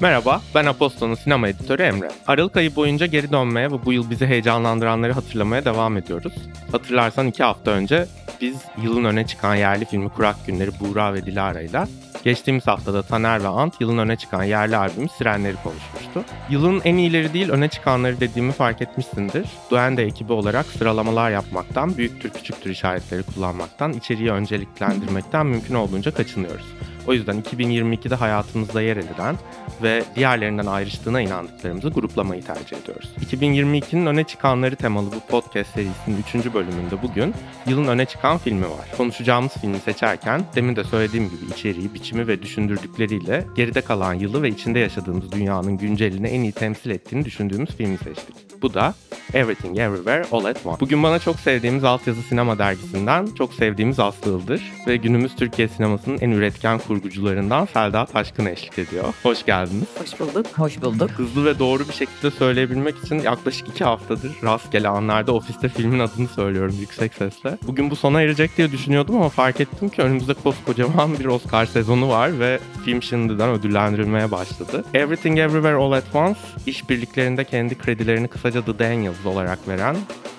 Merhaba, ben Aposto'nun sinema editörü Emre. Aralık ayı boyunca geri dönmeye ve bu yıl bizi heyecanlandıranları hatırlamaya devam ediyoruz. Hatırlarsan iki hafta önce biz yılın öne çıkan yerli filmi Kurak Günleri Buğra ve Dilara ile geçtiğimiz haftada Taner ve Ant yılın öne çıkan yerli albümü Sirenleri konuşmuştu. Yılın en iyileri değil öne çıkanları dediğimi fark etmişsindir. Duende ekibi olarak sıralamalar yapmaktan, büyüktür küçüktür işaretleri kullanmaktan, içeriği önceliklendirmekten mümkün olduğunca kaçınıyoruz. O yüzden 2022'de hayatımızda yer edilen ve diğerlerinden ayrıştığına inandıklarımızı gruplamayı tercih ediyoruz. 2022'nin öne çıkanları temalı bu podcast serisinin 3. bölümünde bugün yılın öne çıkan filmi var. Konuşacağımız filmi seçerken demin de söylediğim gibi içeriği, biçimi ve düşündürdükleriyle geride kalan yılı ve içinde yaşadığımız dünyanın güncelini en iyi temsil ettiğini düşündüğümüz filmi seçtik. Bu da Everything Everywhere All At Once. Bugün bana çok sevdiğimiz Altyazı Sinema dergisinden çok sevdiğimiz Aslı Ildır ve günümüz Türkiye sinemasının en üretken kurgucularından Selda Taşkın eşlik ediyor. Hoş geldiniz. Hoş bulduk. Hoş bulduk. Hızlı ve doğru bir şekilde söyleyebilmek için yaklaşık iki haftadır rastgele anlarda ofiste filmin adını söylüyorum yüksek sesle. Bugün bu sona erecek diye düşünüyordum ama fark ettim ki önümüzde koskocaman bir Oscar sezonu var ve film şimdiden ödüllendirilmeye başladı. Everything Everywhere All At Once işbirliklerinde kendi kredilerini kısaca The Daniels olarak veren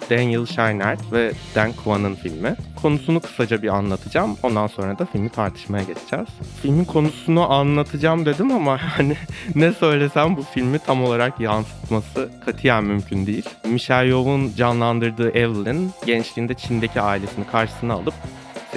Daniel Scheinert ve Dan Kwan'ın filmi. Konusunu kısaca bir anlatacağım. Ondan sonra da filmi tartışmaya geçeceğiz. Filmin konusunu anlatacağım dedim ama hani ne söylesem bu filmi tam olarak yansıtması katiyen mümkün değil. Michelle Yeoh'un canlandırdığı Evelyn gençliğinde Çin'deki ailesini karşısına alıp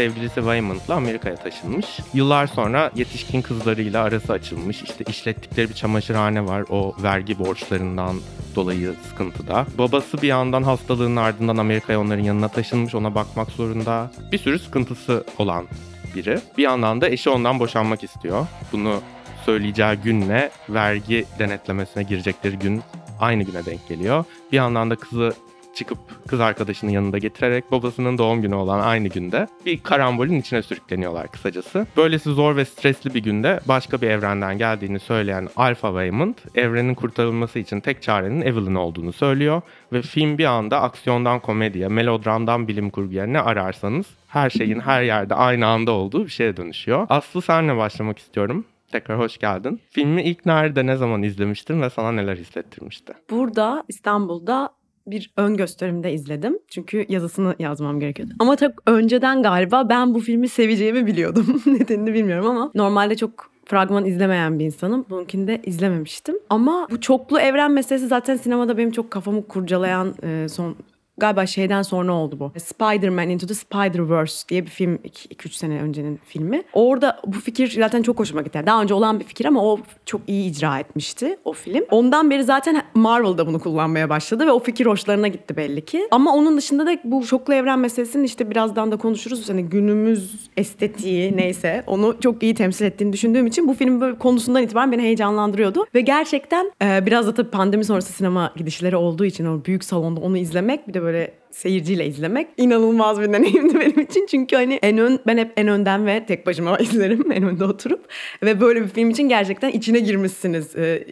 sevgilisi Waymond'la Amerika'ya taşınmış. Yıllar sonra yetişkin kızlarıyla arası açılmış. İşte işlettikleri bir çamaşırhane var o vergi borçlarından dolayı sıkıntıda. Babası bir yandan hastalığın ardından Amerika'ya onların yanına taşınmış. Ona bakmak zorunda. Bir sürü sıkıntısı olan biri. Bir yandan da eşi ondan boşanmak istiyor. Bunu söyleyeceği günle vergi denetlemesine girecekleri gün aynı güne denk geliyor. Bir yandan da kızı çıkıp kız arkadaşının yanında getirerek babasının doğum günü olan aynı günde bir karambolün içine sürükleniyorlar kısacası. Böylesi zor ve stresli bir günde başka bir evrenden geldiğini söyleyen Alpha Waymond evrenin kurtarılması için tek çarenin Evelyn olduğunu söylüyor ve film bir anda aksiyondan komediye, melodramdan bilim kurguya ne ararsanız her şeyin her yerde aynı anda olduğu bir şeye dönüşüyor. Aslı senle başlamak istiyorum. Tekrar hoş geldin. Filmi ilk nerede, ne zaman izlemiştin ve sana neler hissettirmişti? Burada İstanbul'da bir ön gösterimde izledim. Çünkü yazısını yazmam gerekiyordu. Ama çok önceden galiba ben bu filmi seveceğimi biliyordum. Nedenini bilmiyorum ama normalde çok fragman izlemeyen bir insanım. Bununkini de izlememiştim. Ama bu çoklu evren meselesi zaten sinemada benim çok kafamı kurcalayan e, son galiba şeyden sonra oldu bu. Spider-Man Into the Spider-Verse diye bir film 2-3 sene öncenin filmi. Orada bu fikir zaten çok hoşuma gitti. Daha önce olan bir fikir ama o çok iyi icra etmişti o film. Ondan beri zaten Marvel da bunu kullanmaya başladı ve o fikir hoşlarına gitti belli ki. Ama onun dışında da bu çoklu evren meselesinin işte birazdan da konuşuruz. Hani günümüz estetiği neyse onu çok iyi temsil ettiğini düşündüğüm için bu film böyle konusundan itibaren beni heyecanlandırıyordu. Ve gerçekten biraz da tabii pandemi sonrası sinema gidişleri olduğu için o büyük salonda onu izlemek bir de böyle seyirciyle izlemek inanılmaz bir deneyimdi benim için. Çünkü hani en ön ben hep en önden ve tek başıma izlerim en önde oturup ve böyle bir film için gerçekten içine girmişsiniz e,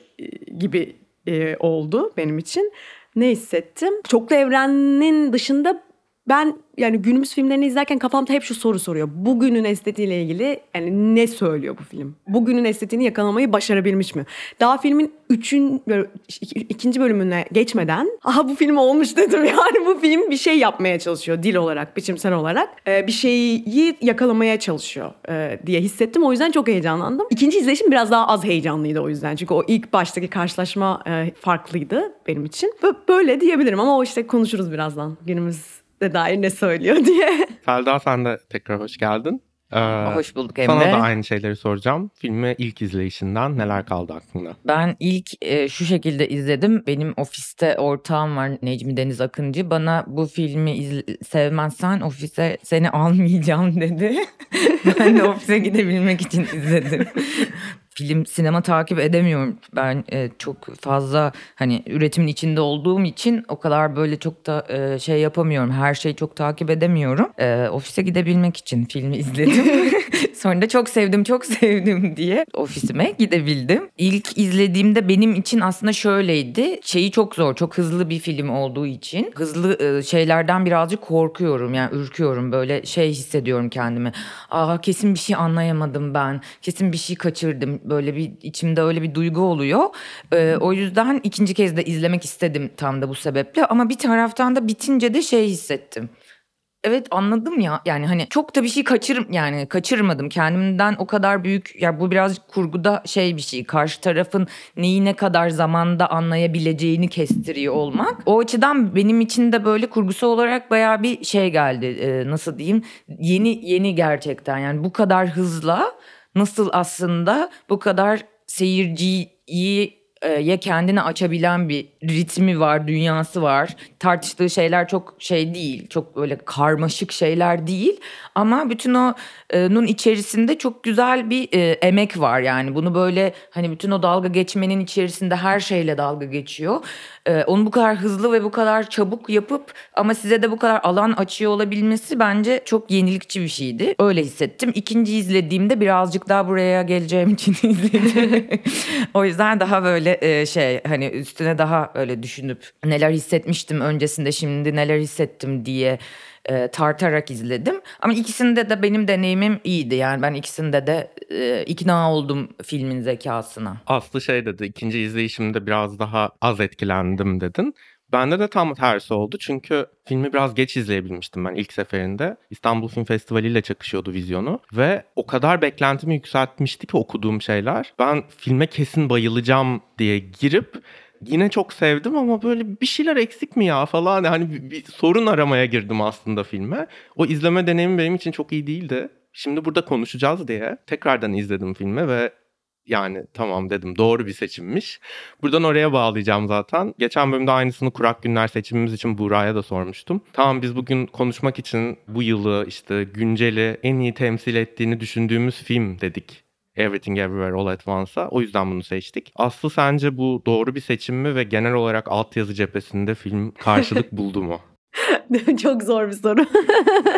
gibi e, oldu benim için. Ne hissettim? Çoklu evrenin dışında ben yani günümüz filmlerini izlerken kafamda hep şu soru soruyor. Bugünün estetiğiyle ilgili yani ne söylüyor bu film? Bugünün estetiğini yakalamayı başarabilmiş mi? Daha filmin üçün, ikinci bölümüne geçmeden aha bu film olmuş dedim. Yani bu film bir şey yapmaya çalışıyor dil olarak, biçimsel olarak. Ee, bir şeyi yakalamaya çalışıyor e, diye hissettim. O yüzden çok heyecanlandım. İkinci izleyişim biraz daha az heyecanlıydı o yüzden. Çünkü o ilk baştaki karşılaşma e, farklıydı benim için. Böyle diyebilirim ama o işte konuşuruz birazdan. Günümüz de dair ne söylüyor diye. Selda sen de tekrar hoş geldin. Ee, hoş bulduk Emre. Sana da aynı şeyleri soracağım. Filmi ilk izleyişinden neler kaldı aklında? Ben ilk e, şu şekilde izledim. Benim ofiste ortağım var Necmi Deniz Akıncı. Bana bu filmi izle, sevmezsen ofise seni almayacağım dedi. ben de ofise gidebilmek için izledim film sinema takip edemiyorum. Ben e, çok fazla hani üretimin içinde olduğum için o kadar böyle çok da e, şey yapamıyorum. Her şeyi çok takip edemiyorum. E, ofise gidebilmek için filmi izledim. Sonra da çok sevdim, çok sevdim diye ofisime gidebildim. İlk izlediğimde benim için aslında şöyleydi. Şeyi çok zor, çok hızlı bir film olduğu için hızlı e, şeylerden birazcık korkuyorum. Yani ürküyorum. Böyle şey hissediyorum kendimi. Aa kesin bir şey anlayamadım ben. Kesin bir şey kaçırdım böyle bir içimde öyle bir duygu oluyor. Ee, o yüzden ikinci kez de izlemek istedim tam da bu sebeple. Ama bir taraftan da bitince de şey hissettim. Evet anladım ya yani hani çok da bir şey kaçır yani kaçırmadım kendimden o kadar büyük ya bu birazcık kurguda şey bir şey karşı tarafın neyi ne kadar zamanda anlayabileceğini kestiriyor olmak. O açıdan benim için de böyle kurgusu olarak bayağı bir şey geldi Ee, nasıl diyeyim yeni yeni gerçekten yani bu kadar hızla nasıl aslında bu kadar seyirciyi e, ya kendini açabilen bir ritmi var, dünyası var. Tartıştığı şeyler çok şey değil, çok böyle karmaşık şeyler değil. Ama bütün o e, içerisinde çok güzel bir e, emek var yani. Bunu böyle hani bütün o dalga geçmenin içerisinde her şeyle dalga geçiyor. E, onu bu kadar hızlı ve bu kadar çabuk yapıp ama size de bu kadar alan açıyor olabilmesi bence çok yenilikçi bir şeydi. Öyle hissettim. İkinci izlediğimde birazcık daha buraya geleceğim için izledim. o yüzden daha böyle e, şey hani üstüne daha öyle düşünüp neler hissetmiştim öncesinde şimdi neler hissettim diye e, tartarak izledim. Ama ikisinde de benim deneyimim iyiydi. Yani ben ikisinde de e, ikna oldum filmin zekasına. Aslı şey dedi ikinci izleyişimde biraz daha az etkilendim dedin. Bende de tam tersi oldu çünkü filmi biraz geç izleyebilmiştim ben ilk seferinde. İstanbul Film Festivali ile çakışıyordu vizyonu ve o kadar beklentimi yükseltmişti ki okuduğum şeyler. Ben filme kesin bayılacağım diye girip yine çok sevdim ama böyle bir şeyler eksik mi ya falan hani bir, bir sorun aramaya girdim aslında filme. O izleme deneyimi benim için çok iyi değildi. Şimdi burada konuşacağız diye tekrardan izledim filmi ve yani tamam dedim doğru bir seçimmiş. Buradan oraya bağlayacağım zaten. Geçen bölümde aynısını Kurak Günler seçimimiz için Buğra'ya da sormuştum. Tamam biz bugün konuşmak için bu yılı işte günceli en iyi temsil ettiğini düşündüğümüz film dedik. Everything Everywhere All at Once'a. O yüzden bunu seçtik. Aslı sence bu doğru bir seçim mi ve genel olarak altyazı cephesinde film karşılık buldu mu? Çok zor bir soru.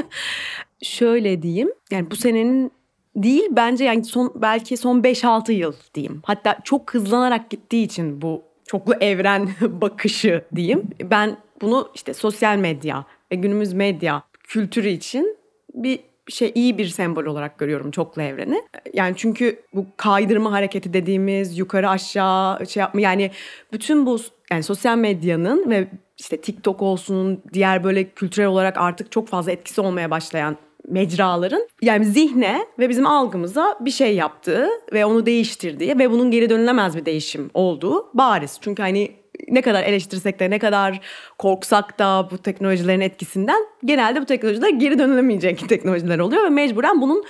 Şöyle diyeyim. Yani bu senenin değil bence yani son belki son 5-6 yıl diyeyim. Hatta çok hızlanarak gittiği için bu çoklu evren bakışı diyeyim. Ben bunu işte sosyal medya ve günümüz medya kültürü için bir şey iyi bir sembol olarak görüyorum çoklu evreni. Yani çünkü bu kaydırma hareketi dediğimiz yukarı aşağı şey yapma yani bütün bu yani sosyal medyanın ve işte TikTok olsun diğer böyle kültürel olarak artık çok fazla etkisi olmaya başlayan mecraların yani zihne ve bizim algımıza bir şey yaptığı ve onu değiştirdiği ve bunun geri dönülemez bir değişim olduğu bariz. Çünkü hani ne kadar eleştirsek de ne kadar korksak da bu teknolojilerin etkisinden genelde bu teknolojiler geri dönülemeyecek teknolojiler oluyor ve mecburen bunun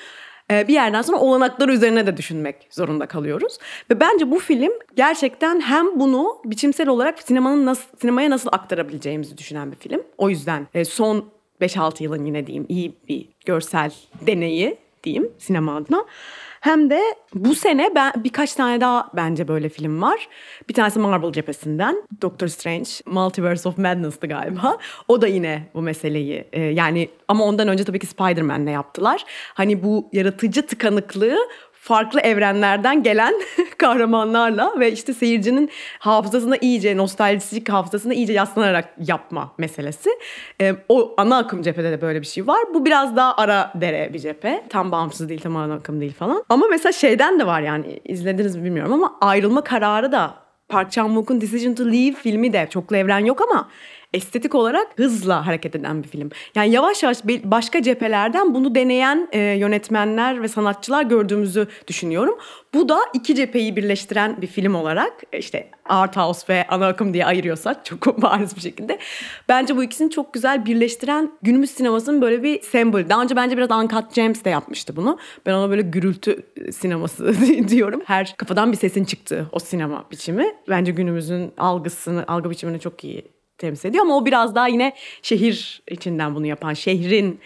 e, bir yerden sonra olanakları üzerine de düşünmek zorunda kalıyoruz. Ve bence bu film gerçekten hem bunu biçimsel olarak sinemanın nasıl sinemaya nasıl aktarabileceğimizi düşünen bir film. O yüzden e, son 5-6 yılın yine diyeyim iyi bir görsel deneyi diyeyim sinema adına. Hem de bu sene ben birkaç tane daha bence böyle film var. Bir tanesi Marvel cephesinden. Doctor Strange, Multiverse of Madness'tı galiba. O da yine bu meseleyi e, yani ama ondan önce tabii ki Spider-Man'le yaptılar. Hani bu yaratıcı tıkanıklığı farklı evrenlerden gelen kahramanlarla ve işte seyircinin hafızasına iyice nostaljik hafızasına iyice yaslanarak yapma meselesi. Ee, o ana akım cephede de böyle bir şey var. Bu biraz daha ara dere bir cephe. Tam bağımsız değil, tam ana akım değil falan. Ama mesela şeyden de var yani izlediniz mi bilmiyorum ama ayrılma kararı da Park Chan-wook'un Decision to Leave filmi de çoklu evren yok ama estetik olarak hızla hareket eden bir film. Yani yavaş yavaş başka cephelerden bunu deneyen e, yönetmenler ve sanatçılar gördüğümüzü düşünüyorum. Bu da iki cepheyi birleştiren bir film olarak işte art house ve ana akım diye ayırıyorsak çok bariz bir şekilde. Bence bu ikisini çok güzel birleştiren günümüz sinemasının böyle bir sembolü. Daha önce bence biraz Uncut Gems de yapmıştı bunu. Ben ona böyle gürültü sineması diyorum. Her kafadan bir sesin çıktığı o sinema biçimi. Bence günümüzün algısını, algı biçimini çok iyi temsil ediyor ama o biraz daha yine şehir içinden bunu yapan, şehrin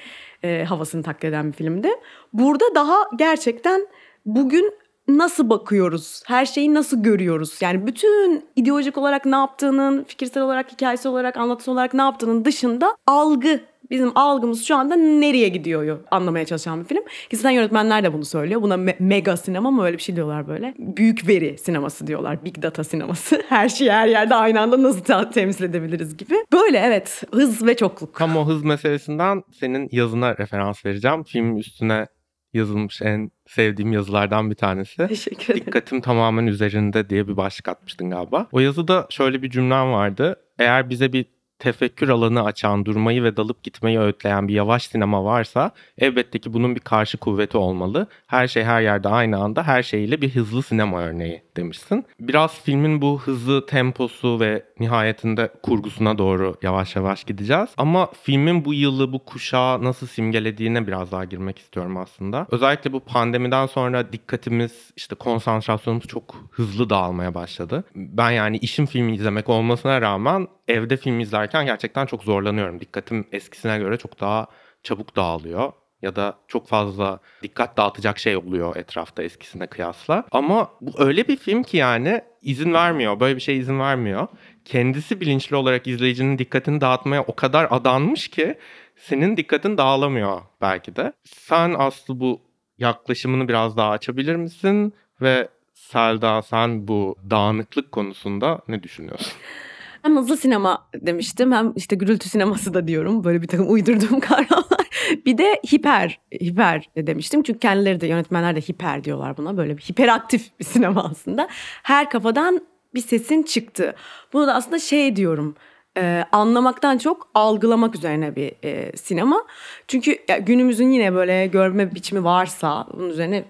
e, havasını taklit eden bir filmdi. Burada daha gerçekten bugün nasıl bakıyoruz? Her şeyi nasıl görüyoruz? Yani bütün ideolojik olarak ne yaptığının, fikirsel olarak, hikayesi olarak, anlatısı olarak ne yaptığının dışında algı bizim algımız şu anda nereye gidiyor anlamaya çalışan bir film. Ki zaten yönetmenler de bunu söylüyor. Buna me- mega sinema mı öyle bir şey diyorlar böyle. Büyük veri sineması diyorlar. Big data sineması. Her şeyi her yerde aynı anda nasıl temsil edebiliriz gibi. Böyle evet hız ve çokluk. Tam o hız meselesinden senin yazına referans vereceğim. Film üstüne yazılmış en sevdiğim yazılardan bir tanesi. Teşekkür ederim. Dikkatim tamamen üzerinde diye bir başlık atmıştın galiba. O yazıda şöyle bir cümlem vardı. Eğer bize bir tefekkür alanı açan, durmayı ve dalıp gitmeyi öğütleyen bir yavaş sinema varsa elbette ki bunun bir karşı kuvveti olmalı. Her şey her yerde aynı anda her şeyiyle bir hızlı sinema örneği demişsin. Biraz filmin bu hızlı temposu ve nihayetinde kurgusuna doğru yavaş yavaş gideceğiz. Ama filmin bu yılı, bu kuşağı nasıl simgelediğine biraz daha girmek istiyorum aslında. Özellikle bu pandemiden sonra dikkatimiz, işte konsantrasyonumuz çok hızlı dağılmaya başladı. Ben yani işim filmi izlemek olmasına rağmen evde film izlerken gerçekten çok zorlanıyorum. Dikkatim eskisine göre çok daha çabuk dağılıyor ya da çok fazla dikkat dağıtacak şey oluyor etrafta eskisine kıyasla. Ama bu öyle bir film ki yani izin vermiyor. Böyle bir şey izin vermiyor. Kendisi bilinçli olarak izleyicinin dikkatini dağıtmaya o kadar adanmış ki senin dikkatin dağılamıyor belki de. Sen Aslı bu yaklaşımını biraz daha açabilir misin? Ve Selda sen bu dağınıklık konusunda ne düşünüyorsun? Hem hızlı sinema demiştim hem işte gürültü sineması da diyorum. Böyle bir takım uydurduğum kavramlar. Bir de hiper, hiper demiştim. Çünkü kendileri de yönetmenler de hiper diyorlar buna. Böyle bir hiperaktif bir sinema aslında. Her kafadan bir sesin çıktı. Bunu da aslında şey diyorum. e, anlamaktan çok algılamak üzerine bir e, sinema. Çünkü ya, günümüzün yine böyle görme biçimi varsa bunun üzerine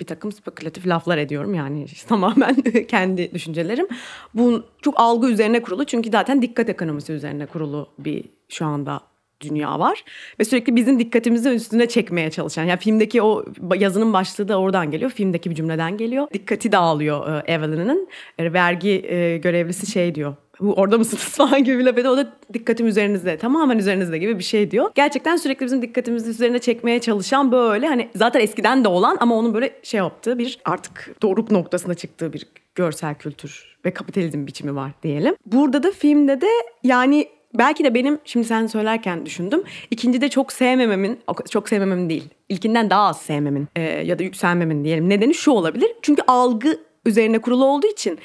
bir takım spekülatif laflar ediyorum yani işte tamamen kendi düşüncelerim. Bu çok algı üzerine kurulu çünkü zaten dikkat ekonomisi üzerine kurulu bir şu anda dünya var ve sürekli bizim dikkatimizi üstüne çekmeye çalışan. Yani filmdeki o yazının başlığı da oradan geliyor. Filmdeki bir cümleden geliyor. Dikkati dağılıyor e, Evelyn'in. E, vergi e, görevlisi şey diyor. Bu orada mısınız falan gibi bir laf ediyor. O da dikkatim üzerinizde tamamen üzerinizde gibi bir şey diyor. Gerçekten sürekli bizim dikkatimizi üzerine çekmeye çalışan böyle hani zaten eskiden de olan ama onun böyle şey yaptığı bir artık doruk noktasına çıktığı bir görsel kültür ve kapitalizm biçimi var diyelim. Burada da filmde de yani belki de benim şimdi sen söylerken düşündüm. İkincide çok sevmememin, çok sevmememin değil. İlkinden daha az sevmemin e, ya da yükselmemin diyelim. Nedeni şu olabilir. Çünkü algı üzerine kurulu olduğu için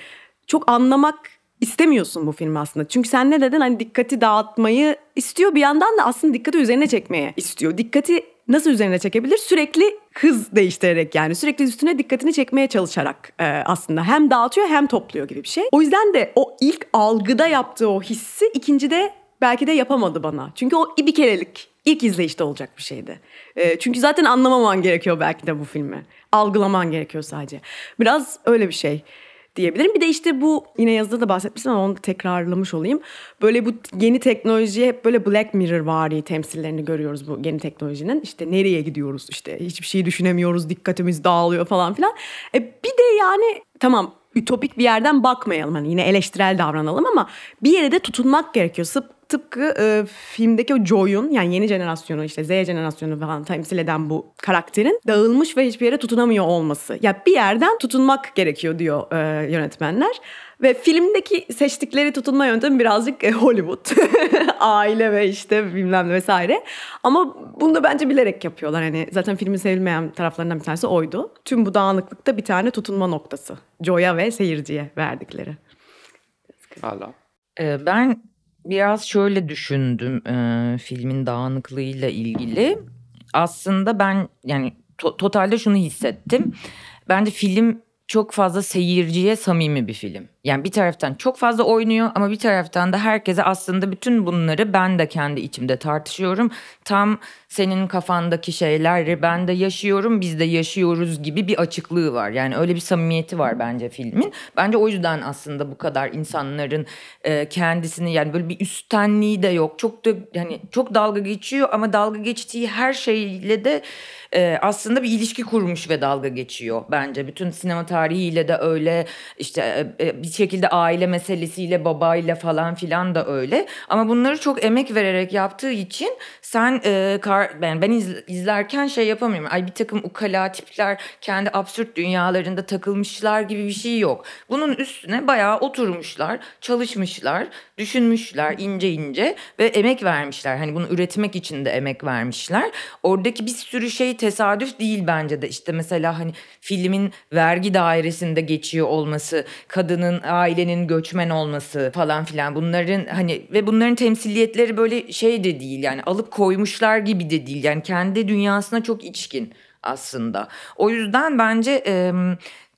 çok anlamak istemiyorsun bu filmi aslında. Çünkü sen ne dedin hani dikkati dağıtmayı istiyor bir yandan da aslında dikkati üzerine çekmeye istiyor. Dikkati nasıl üzerine çekebilir? Sürekli hız değiştirerek yani sürekli üstüne dikkatini çekmeye çalışarak e, aslında hem dağıtıyor hem topluyor gibi bir şey. O yüzden de o ilk algıda yaptığı o hissi ikincide belki de yapamadı bana. Çünkü o bir kerelik ilk izleyişte olacak bir şeydi. E, çünkü zaten anlamaman gerekiyor belki de bu filmi. Algılaman gerekiyor sadece. Biraz öyle bir şey diyebilirim. Bir de işte bu yine yazıda da bahsetmiştim ama onu da tekrarlamış olayım. Böyle bu yeni teknolojiye hep böyle Black Mirror vari temsillerini görüyoruz bu yeni teknolojinin. İşte nereye gidiyoruz işte hiçbir şeyi düşünemiyoruz dikkatimiz dağılıyor falan filan. E bir de yani tamam ütopik bir yerden bakmayalım hani yine eleştirel davranalım ama bir yere de tutunmak gerekiyor. Sıp tıpkı e, filmdeki o Joy'un yani yeni jenerasyonu işte Z jenerasyonu falan temsil eden bu karakterin dağılmış ve hiçbir yere tutunamıyor olması. Ya bir yerden tutunmak gerekiyor diyor e, yönetmenler. Ve filmdeki seçtikleri tutunma yöntemi birazcık e, Hollywood. Aile ve işte bilmem ne vesaire. Ama bunu da bence bilerek yapıyorlar. Hani zaten filmin sevilmeyen taraflarından bir tanesi oydu. Tüm bu dağınıklıkta bir tane tutunma noktası. Joy'a ve seyirciye verdikleri. Hala. Ee, ben biraz şöyle düşündüm e, filmin dağınıklığıyla ilgili. Aslında ben yani to- totalde şunu hissettim. Bence film çok fazla seyirciye samimi bir film. Yani bir taraftan çok fazla oynuyor ama bir taraftan da herkese aslında bütün bunları ben de kendi içimde tartışıyorum. Tam senin kafandaki şeyleri ben de yaşıyorum, biz de yaşıyoruz gibi bir açıklığı var. Yani öyle bir samimiyeti var bence filmin. Bence o yüzden aslında bu kadar insanların e, kendisini yani böyle bir üsttenliği de yok. Çok da yani çok dalga geçiyor ama dalga geçtiği her şeyle de e, aslında bir ilişki kurmuş ve dalga geçiyor bence. Bütün sinema tarihiyle de öyle işte e, bir şekilde aile meselesiyle babayla falan filan da öyle. Ama bunları çok emek vererek yaptığı için sen e, kar, ben, ben iz, izlerken şey yapamıyorum. Ay bir takım ukala tipler kendi absürt dünyalarında takılmışlar gibi bir şey yok. Bunun üstüne bayağı oturmuşlar, çalışmışlar, düşünmüşler ince ince ve emek vermişler. Hani bunu üretmek için de emek vermişler. Oradaki bir sürü şey tesadüf değil bence de. İşte mesela hani filmin vergi dairesinde geçiyor olması, kadının ailenin göçmen olması falan filan bunların hani ve bunların temsiliyetleri böyle şey de değil yani alıp koymuşlar gibi de değil. Yani kendi dünyasına çok içkin aslında. O yüzden bence e,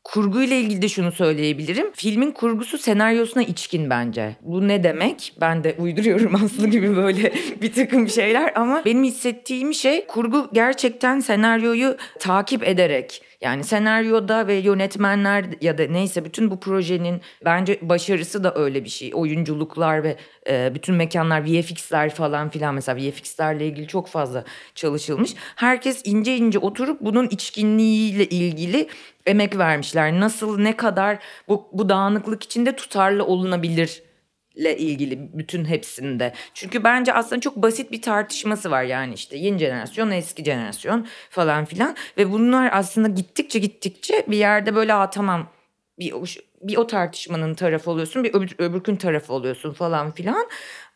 kurguyla ilgili de şunu söyleyebilirim. Filmin kurgusu senaryosuna içkin bence. Bu ne demek? Ben de uyduruyorum Aslı gibi böyle bir takım şeyler ama benim hissettiğim şey kurgu gerçekten senaryoyu takip ederek yani senaryoda ve yönetmenler ya da neyse bütün bu projenin bence başarısı da öyle bir şey. Oyunculuklar ve e, bütün mekanlar, VFX'ler falan filan mesela VFX'lerle ilgili çok fazla çalışılmış. Herkes ince ince oturup bunun içkinliğiyle ilgili emek vermişler. Nasıl ne kadar bu, bu dağınıklık içinde tutarlı olunabilir ile ilgili bütün hepsinde. Çünkü bence aslında çok basit bir tartışması var yani işte yeni jenerasyon, eski jenerasyon falan filan ve bunlar aslında gittikçe gittikçe bir yerde böyle Aa, tamam bir bir o tartışmanın tarafı oluyorsun, bir öbür, öbürkün tarafı oluyorsun falan filan.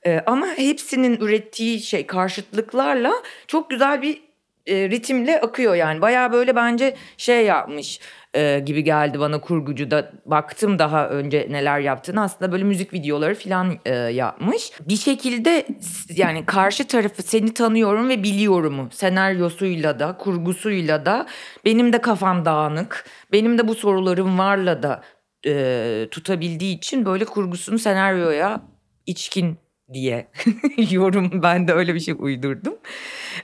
Ee, ama hepsinin ürettiği şey karşıtlıklarla çok güzel bir e, ritimle akıyor yani. Baya böyle bence şey yapmış e, gibi geldi bana kurgucu da baktım daha önce neler yaptığını aslında böyle müzik videoları falan e, yapmış. Bir şekilde yani karşı tarafı seni tanıyorum ve biliyorumu senaryosuyla da kurgusuyla da benim de kafam dağınık benim de bu sorularım varla da e, tutabildiği için böyle kurgusunu senaryoya içkin diye yorum ben de öyle bir şey uydurdum.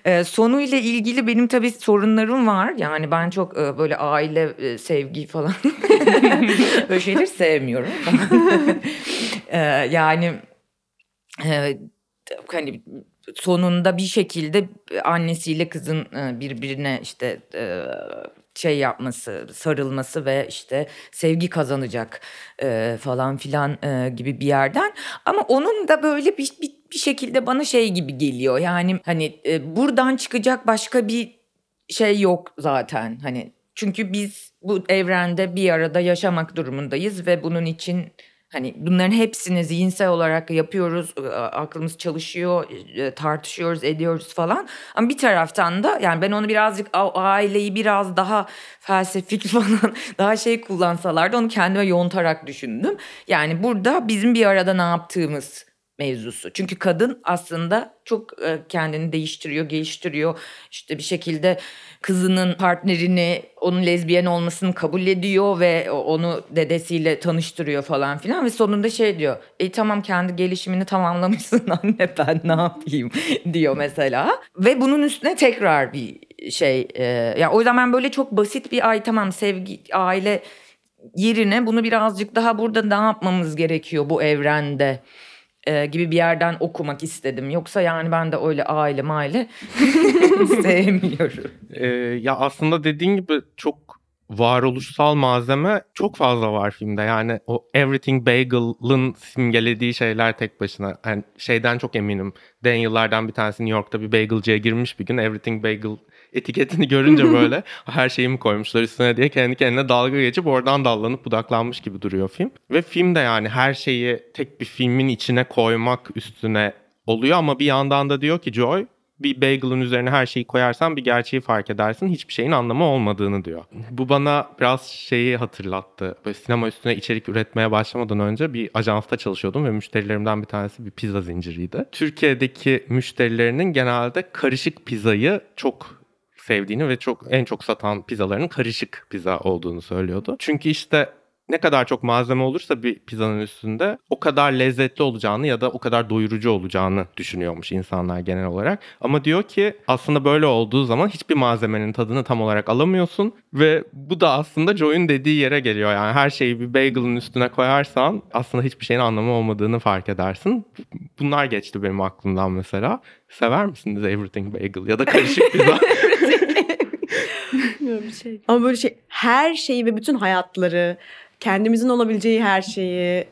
Ee, sonu ile ilgili benim tabii sorunlarım var. Yani ben çok e, böyle aile e, sevgi falan böyle şeyleri sevmiyorum. ee, yani e, hani sonunda bir şekilde annesiyle kızın e, birbirine işte e, şey yapması, sarılması ve işte sevgi kazanacak e, falan filan e, gibi bir yerden. Ama onun da böyle bir, bir, bir şekilde bana şey gibi geliyor. Yani hani e, buradan çıkacak başka bir şey yok zaten. Hani çünkü biz bu evrende bir arada yaşamak durumundayız ve bunun için Hani bunların hepsini zihinsel olarak yapıyoruz, aklımız çalışıyor, tartışıyoruz, ediyoruz falan. Ama bir taraftan da yani ben onu birazcık aileyi biraz daha felsefik falan daha şey kullansalardı onu kendime yontarak düşündüm. Yani burada bizim bir arada ne yaptığımız mevzusu. Çünkü kadın aslında çok kendini değiştiriyor, geliştiriyor. İşte bir şekilde kızının partnerini onun lezbiyen olmasını kabul ediyor ve onu dedesiyle tanıştırıyor falan filan ve sonunda şey diyor. E tamam kendi gelişimini tamamlamışsın anne ben ne yapayım diyor mesela. Ve bunun üstüne tekrar bir şey e, yani o yüzden ben böyle çok basit bir ay tamam sevgi aile yerine bunu birazcık daha burada ne yapmamız gerekiyor bu evrende e, gibi bir yerden okumak istedim. Yoksa yani ben de öyle aile maile sevmiyorum. Ee, ya aslında dediğin gibi çok varoluşsal malzeme çok fazla var filmde. Yani o Everything Bagel'ın simgelediği şeyler tek başına. Yani şeyden çok eminim. Daniel'lardan bir tanesi New York'ta bir bagelciye girmiş bir gün. Everything Bagel etiketini görünce böyle her şeyi mi koymuşlar üstüne diye kendi kendine dalga geçip oradan dallanıp budaklanmış gibi duruyor film. Ve film de yani her şeyi tek bir filmin içine koymak üstüne oluyor ama bir yandan da diyor ki Joy bir bagel'ın üzerine her şeyi koyarsan bir gerçeği fark edersin. Hiçbir şeyin anlamı olmadığını diyor. Bu bana biraz şeyi hatırlattı. Böyle sinema üstüne içerik üretmeye başlamadan önce bir ajansta çalışıyordum ve müşterilerimden bir tanesi bir pizza zinciriydi. Türkiye'deki müşterilerinin genelde karışık pizzayı çok sevdiğini ve çok en çok satan pizzalarının karışık pizza olduğunu söylüyordu. Çünkü işte ne kadar çok malzeme olursa bir pizzanın üstünde o kadar lezzetli olacağını ya da o kadar doyurucu olacağını düşünüyormuş insanlar genel olarak. Ama diyor ki aslında böyle olduğu zaman hiçbir malzemenin tadını tam olarak alamıyorsun ve bu da aslında Joy'un dediği yere geliyor. Yani her şeyi bir bagel'ın üstüne koyarsan aslında hiçbir şeyin anlamı olmadığını fark edersin. Bunlar geçti benim aklımdan mesela. Sever misiniz Everything Bagel ya da karışık pizza? bir şey. Ama böyle şey her şeyi ve bütün hayatları, kendimizin olabileceği her şeyi,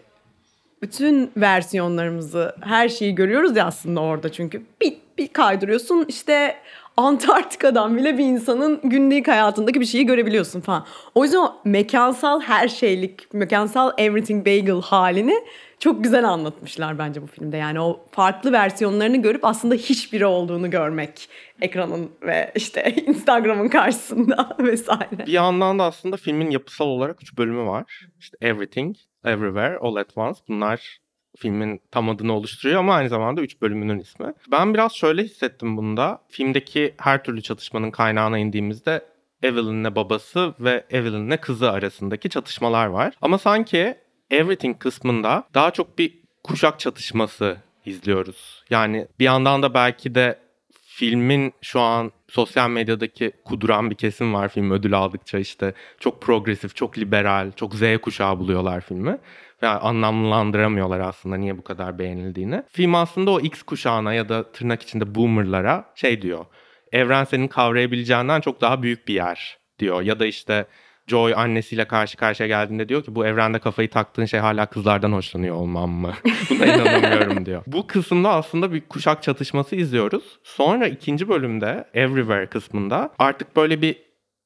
bütün versiyonlarımızı, her şeyi görüyoruz ya aslında orada çünkü. Bir, bir kaydırıyorsun işte Antarktika'dan bile bir insanın günlük hayatındaki bir şeyi görebiliyorsun falan. O yüzden o mekansal her şeylik, mekansal everything bagel halini çok güzel anlatmışlar bence bu filmde. Yani o farklı versiyonlarını görüp aslında hiçbiri olduğunu görmek ekranın ve işte Instagram'ın karşısında vesaire. Bir yandan da aslında filmin yapısal olarak üç bölümü var. İşte Everything, Everywhere, All at Once. Bunlar filmin tam adını oluşturuyor ama aynı zamanda üç bölümünün ismi. Ben biraz şöyle hissettim bunda. Filmdeki her türlü çatışmanın kaynağına indiğimizde Evelyn'le babası ve Evelyn'le kızı arasındaki çatışmalar var. Ama sanki Everything kısmında daha çok bir kuşak çatışması izliyoruz. Yani bir yandan da belki de filmin şu an sosyal medyadaki kuduran bir kesim var film ödül aldıkça işte çok progresif, çok liberal, çok Z kuşağı buluyorlar filmi. Ve anlamlandıramıyorlar aslında niye bu kadar beğenildiğini. Film aslında o X kuşağına ya da tırnak içinde boomerlara şey diyor. Evren senin kavrayabileceğinden çok daha büyük bir yer diyor. Ya da işte Joy annesiyle karşı karşıya geldiğinde diyor ki bu evrende kafayı taktığın şey hala kızlardan hoşlanıyor olmam mı? Buna inanamıyorum diyor. Bu kısımda aslında bir kuşak çatışması izliyoruz. Sonra ikinci bölümde Everywhere kısmında artık böyle bir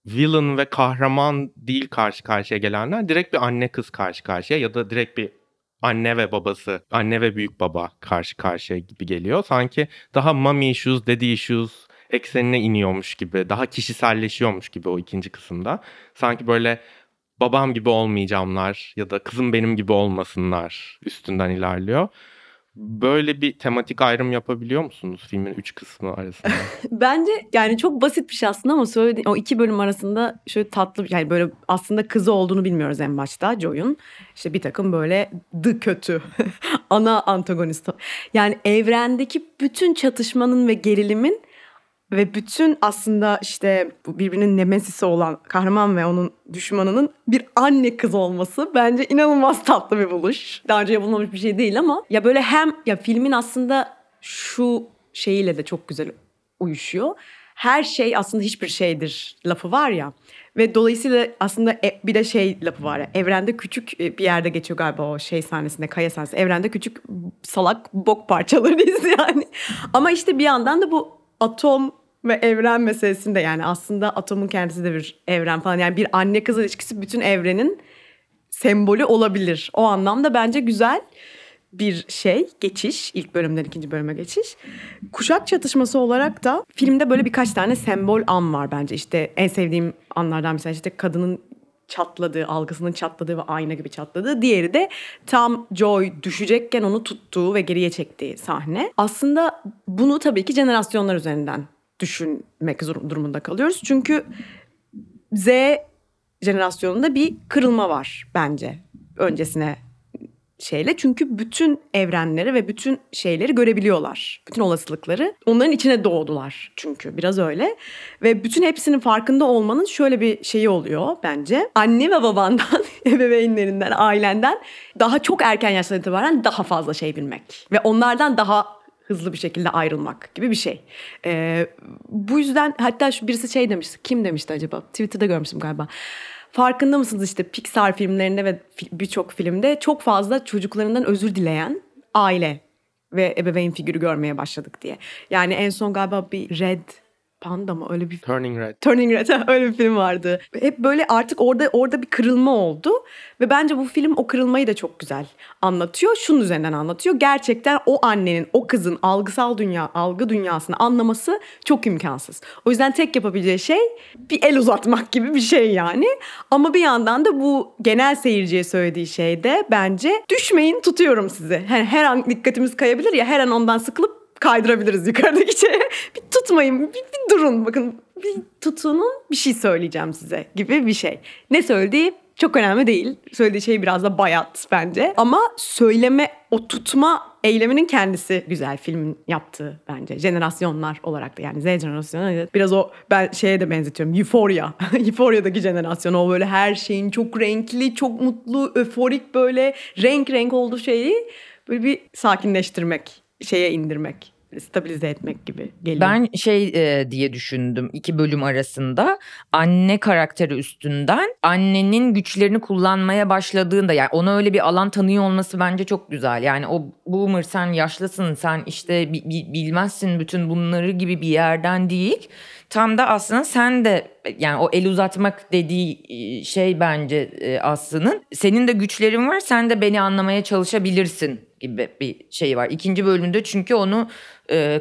villain ve kahraman değil karşı karşıya gelenler direkt bir anne kız karşı karşıya ya da direkt bir anne ve babası, anne ve büyük baba karşı karşıya gibi geliyor. Sanki daha mommy issues, daddy issues eksenine iniyormuş gibi, daha kişiselleşiyormuş gibi o ikinci kısımda. Sanki böyle babam gibi olmayacağımlar ya da kızım benim gibi olmasınlar üstünden ilerliyor. Böyle bir tematik ayrım yapabiliyor musunuz filmin üç kısmı arasında? Bence yani çok basit bir şey aslında ama söylediğin o iki bölüm arasında şöyle tatlı yani böyle aslında kızı olduğunu bilmiyoruz en başta Joy'un. İşte bir takım böyle the kötü ana antagonist. Yani evrendeki bütün çatışmanın ve gerilimin ve bütün aslında işte birbirinin nemesisi olan kahraman ve onun düşmanının bir anne kız olması bence inanılmaz tatlı bir buluş. Daha önce yapılmamış bir şey değil ama ya böyle hem ya filmin aslında şu şeyiyle de çok güzel uyuşuyor. Her şey aslında hiçbir şeydir lafı var ya. Ve dolayısıyla aslında e- bir de şey lafı var ya. Evrende küçük e, bir yerde geçiyor galiba o şey sahnesinde, kaya sahnesinde. Evrende küçük salak bok parçalarıyız yani. Ama işte bir yandan da bu atom ve evren meselesinde yani aslında atomun kendisi de bir evren falan. Yani bir anne kız ilişkisi bütün evrenin sembolü olabilir. O anlamda bence güzel bir şey geçiş ilk bölümden ikinci bölüme geçiş. Kuşak çatışması olarak da filmde böyle birkaç tane sembol an var bence. İşte en sevdiğim anlardan mesela işte kadının çatladığı, algısının çatladığı ve ayna gibi çatladığı. Diğeri de tam Joy düşecekken onu tuttuğu ve geriye çektiği sahne. Aslında bunu tabii ki jenerasyonlar üzerinden düşünmek durumunda kalıyoruz. Çünkü Z jenerasyonunda bir kırılma var bence öncesine şeyle. Çünkü bütün evrenleri ve bütün şeyleri görebiliyorlar. Bütün olasılıkları. Onların içine doğdular çünkü biraz öyle. Ve bütün hepsinin farkında olmanın şöyle bir şeyi oluyor bence. Anne ve babandan, ebeveynlerinden, ailenden daha çok erken yaştan itibaren daha fazla şey bilmek. Ve onlardan daha hızlı bir şekilde ayrılmak gibi bir şey. Ee, bu yüzden hatta şu birisi şey demişti. Kim demişti acaba? Twitter'da görmüştüm galiba. Farkında mısınız işte Pixar filmlerinde ve birçok filmde çok fazla çocuklarından özür dileyen aile ve ebeveyn figürü görmeye başladık diye. Yani en son galiba bir Red Panda mı öyle bir Turning Red. Turning Red öyle bir film vardı. Hep böyle artık orada orada bir kırılma oldu ve bence bu film o kırılmayı da çok güzel anlatıyor. Şunun üzerinden anlatıyor. Gerçekten o annenin, o kızın algısal dünya, algı dünyasını anlaması çok imkansız. O yüzden tek yapabileceği şey bir el uzatmak gibi bir şey yani. Ama bir yandan da bu genel seyirciye söylediği şey de bence düşmeyin tutuyorum sizi. Her, her an dikkatimiz kayabilir ya her an ondan sıkılıp kaydırabiliriz yukarıdaki şeye. Bir tutmayın, bir, bir durun bakın. Bir tutunun bir şey söyleyeceğim size gibi bir şey. Ne söylediği çok önemli değil. Söylediği şey biraz da bayat bence. Ama söyleme, o tutma eyleminin kendisi güzel filmin yaptığı bence. Jenerasyonlar olarak da yani Z jenerasyonu biraz o ben şeye de benzetiyorum. Euphoria. Euphoria'daki jenerasyon o böyle her şeyin çok renkli, çok mutlu, öforik böyle renk renk olduğu şeyi böyle bir sakinleştirmek şeye indirmek, stabilize etmek gibi geliyor. Ben şey e, diye düşündüm iki bölüm arasında anne karakteri üstünden annenin güçlerini kullanmaya başladığında yani ona öyle bir alan tanıyor olması bence çok güzel. Yani o boomer sen yaşlısın sen işte bi, bi, bilmezsin bütün bunları gibi bir yerden değil. Tam da aslında sen de yani o el uzatmak dediği şey bence Aslı'nın senin de güçlerin var sen de beni anlamaya çalışabilirsin gibi bir şey var. İkinci bölümde çünkü onu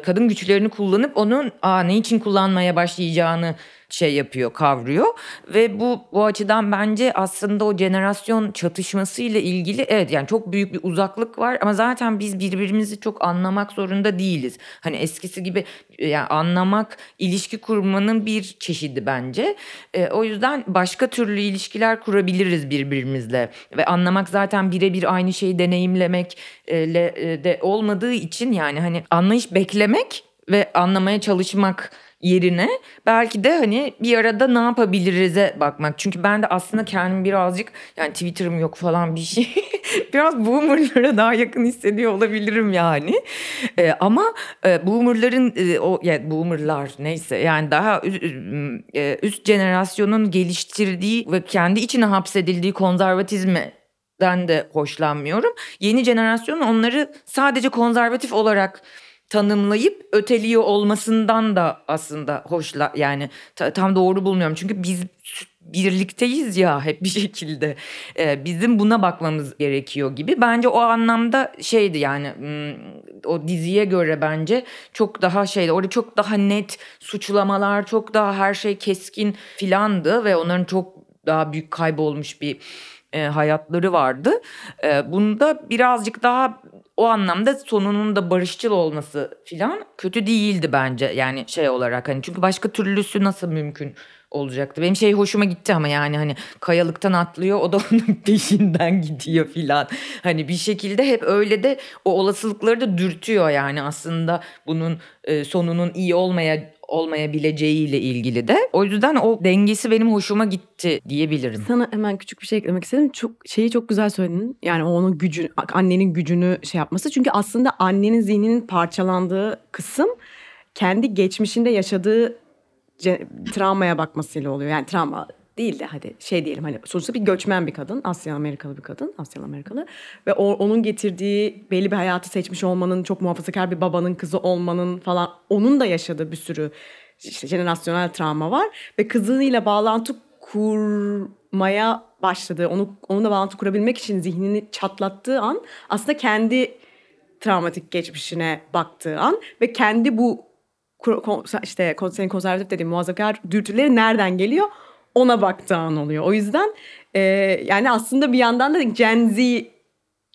kadın güçlerini kullanıp onun aa, ne için kullanmaya başlayacağını şey yapıyor, kavruyor ve bu bu açıdan bence aslında o jenerasyon çatışması ile ilgili evet yani çok büyük bir uzaklık var ama zaten biz birbirimizi çok anlamak zorunda değiliz. Hani eskisi gibi yani anlamak ilişki kurmanın bir çeşidi bence. E, o yüzden başka türlü ilişkiler kurabiliriz birbirimizle ve anlamak zaten birebir aynı şeyi deneyimlemek e, e, de olmadığı için yani hani anlayış beklemek ve anlamaya çalışmak yerine belki de hani bir arada ne yapabiliriz'e bakmak. Çünkü ben de aslında kendimi birazcık yani Twitter'ım yok falan bir şey. Biraz boomerlara daha yakın hissediyor olabilirim yani. Ee, ama e, boomerların e, o yani boomerlar neyse yani daha e, üst jenerasyonun geliştirdiği ve kendi içine hapsedildiği konservatizme den de hoşlanmıyorum. Yeni jenerasyon onları sadece konservatif olarak tanımlayıp öteliyor olmasından da aslında hoşla yani ta- tam doğru bulmuyorum. Çünkü biz birlikteyiz ya hep bir şekilde. Ee, bizim buna bakmamız gerekiyor gibi. Bence o anlamda şeydi yani o diziye göre bence çok daha şeydi. Orada çok daha net suçlamalar, çok daha her şey keskin filandı ve onların çok daha büyük kaybolmuş bir e, hayatları vardı. E, bunda birazcık daha o anlamda sonunun da barışçıl olması filan kötü değildi bence yani şey olarak hani çünkü başka türlüsü nasıl mümkün olacaktı. Benim şey hoşuma gitti ama yani hani kayalıktan atlıyor o da onun peşinden gidiyor filan. Hani bir şekilde hep öyle de o olasılıkları da dürtüyor yani aslında bunun e, sonunun iyi olmaya olmayabileceğiyle ilgili de. O yüzden o dengesi benim hoşuma gitti diyebilirim. Sana hemen küçük bir şey eklemek istedim. Çok şeyi çok güzel söyledin. Yani onun gücü, annenin gücünü şey yapması. Çünkü aslında annenin zihninin parçalandığı kısım kendi geçmişinde yaşadığı travmaya bakmasıyla oluyor. Yani travma değil de hadi şey diyelim hani sonuçta bir göçmen bir kadın, Asya Amerikalı bir kadın, Asyalı Amerikalı ve o, onun getirdiği belli bir hayatı seçmiş olmanın, çok muhafazakar bir babanın kızı olmanın falan onun da yaşadığı bir sürü işte jenerasyonel travma var ve kızıyla bağlantı kurmaya başladı. Onu onunla bağlantı kurabilmek için zihnini çatlattığı an aslında kendi travmatik geçmişine baktığı an ve kendi bu işte senin konservatif dediğin muhafazakar dürtüleri nereden geliyor ona baktığı an oluyor. O yüzden e, yani aslında bir yandan da Gen Z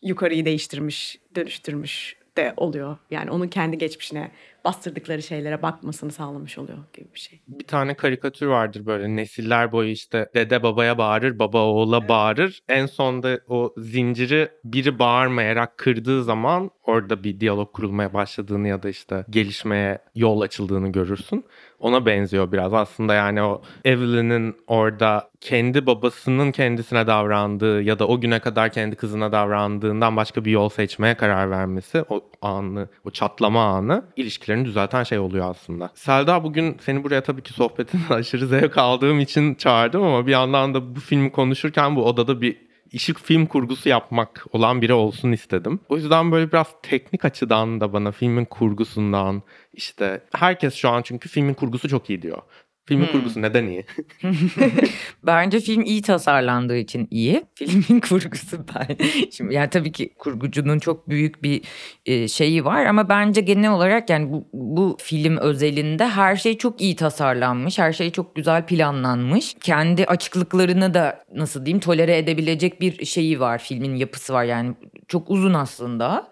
yukarıyı değiştirmiş, dönüştürmüş de oluyor. Yani onun kendi geçmişine bastırdıkları şeylere bakmasını sağlamış oluyor gibi bir şey. Bir tane karikatür vardır böyle nesiller boyu işte dede babaya bağırır, baba oğula bağırır. En sonda o zinciri biri bağırmayarak kırdığı zaman orada bir diyalog kurulmaya başladığını ya da işte gelişmeye yol açıldığını görürsün. Ona benziyor biraz aslında yani o Evelyn'in orada kendi babasının kendisine davrandığı ya da o güne kadar kendi kızına davrandığından başka bir yol seçmeye karar vermesi o anı, o çatlama anı ilişkilerini düzelten şey oluyor aslında. Selda bugün seni buraya tabii ki sohbetinden aşırı zevk aldığım için çağırdım ama bir yandan da bu filmi konuşurken bu odada bir ışık film kurgusu yapmak olan biri olsun istedim. O yüzden böyle biraz teknik açıdan da bana filmin kurgusundan işte herkes şu an çünkü filmin kurgusu çok iyi diyor. Filmin Hmm. kurgusu neden iyi? Bence film iyi tasarlandığı için iyi. Filmin kurgusu ben. Şimdi yani tabii ki kurgucunun çok büyük bir e, şeyi var ama bence genel olarak yani bu, bu film özelinde her şey çok iyi tasarlanmış. Her şey çok güzel planlanmış. Kendi açıklıklarını da nasıl diyeyim tolere edebilecek bir şeyi var. Filmin yapısı var yani çok uzun aslında.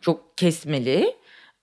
Çok kesmeli.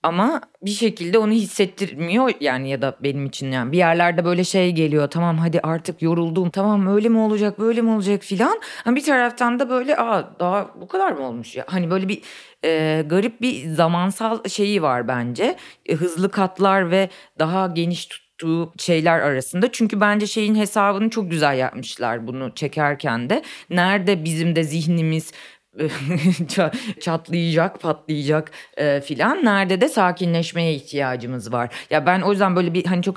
Ama bir şekilde onu hissettirmiyor yani ya da benim için yani. Bir yerlerde böyle şey geliyor tamam hadi artık yoruldum tamam öyle mi olacak böyle mi olacak? filan. Ama bir taraftan da böyle aa daha bu kadar mı olmuş? Ya hani böyle bir e, garip bir zamansal şeyi var bence. E, hızlı katlar ve daha geniş tuttuğu şeyler arasında. Çünkü bence şeyin hesabını çok güzel yapmışlar bunu çekerken de. Nerede bizim de zihnimiz çatlayacak, patlayacak e, filan. Nerede de sakinleşmeye ihtiyacımız var. Ya ben o yüzden böyle bir hani çok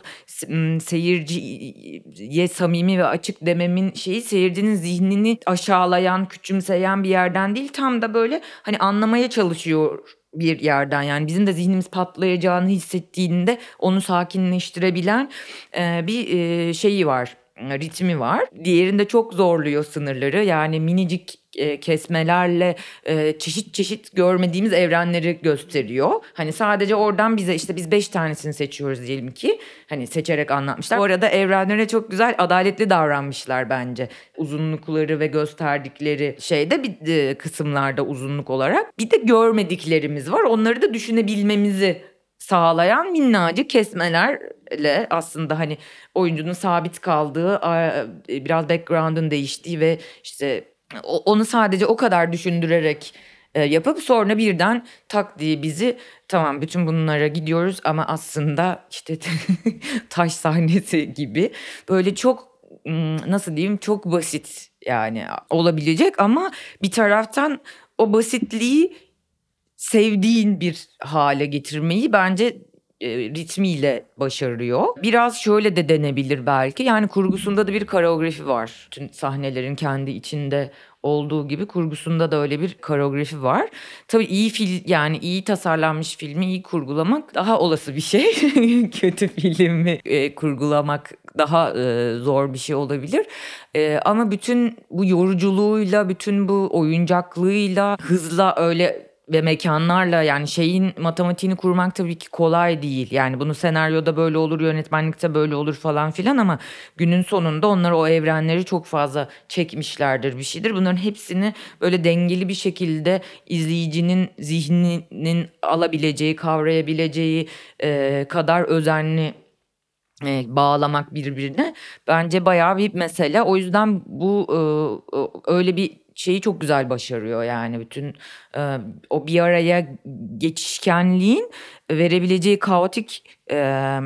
seyirciye samimi ve açık dememin şeyi seyircinin zihnini aşağılayan, küçümseyen bir yerden değil. Tam da böyle hani anlamaya çalışıyor bir yerden yani bizim de zihnimiz patlayacağını hissettiğinde onu sakinleştirebilen e, bir e, şeyi var ritmi var. Diğerinde çok zorluyor sınırları. Yani minicik e, kesmelerle e, çeşit çeşit görmediğimiz evrenleri gösteriyor. Hani sadece oradan bize işte biz beş tanesini seçiyoruz diyelim ki. Hani seçerek anlatmışlar. Bu arada evrenlere çok güzel adaletli davranmışlar bence. Uzunlukları ve gösterdikleri şeyde bir e, kısımlarda uzunluk olarak. Bir de görmediklerimiz var. Onları da düşünebilmemizi sağlayan minnacık kesmelerle aslında hani oyuncunun sabit kaldığı biraz background'ın değiştiği ve işte onu sadece o kadar düşündürerek e, yapıp sonra birden tak diye bizi tamam bütün bunlara gidiyoruz ama aslında işte taş sahnesi gibi böyle çok nasıl diyeyim çok basit yani olabilecek ama bir taraftan o basitliği sevdiğin bir hale getirmeyi bence ritmiyle başarıyor. Biraz şöyle de denebilir belki. Yani kurgusunda da bir koreografi var. Tüm sahnelerin kendi içinde olduğu gibi kurgusunda da öyle bir koreografi var. Tabii iyi fil yani iyi tasarlanmış filmi iyi kurgulamak daha olası bir şey. Kötü filmi e, kurgulamak daha e, zor bir şey olabilir. E, ama bütün bu yoruculuğuyla, bütün bu oyuncaklığıyla, hızla öyle ve mekanlarla yani şeyin matematiğini kurmak tabii ki kolay değil. Yani bunu senaryoda böyle olur, yönetmenlikte böyle olur falan filan ama günün sonunda onlar o evrenleri çok fazla çekmişlerdir bir şeydir. Bunların hepsini böyle dengeli bir şekilde izleyicinin zihninin alabileceği, kavrayabileceği e, kadar özenli e, bağlamak birbirine bence bayağı bir mesele. O yüzden bu e, öyle bir şeyi çok güzel başarıyor yani bütün e, o bir araya geçişkenliğin verebileceği kaotik e,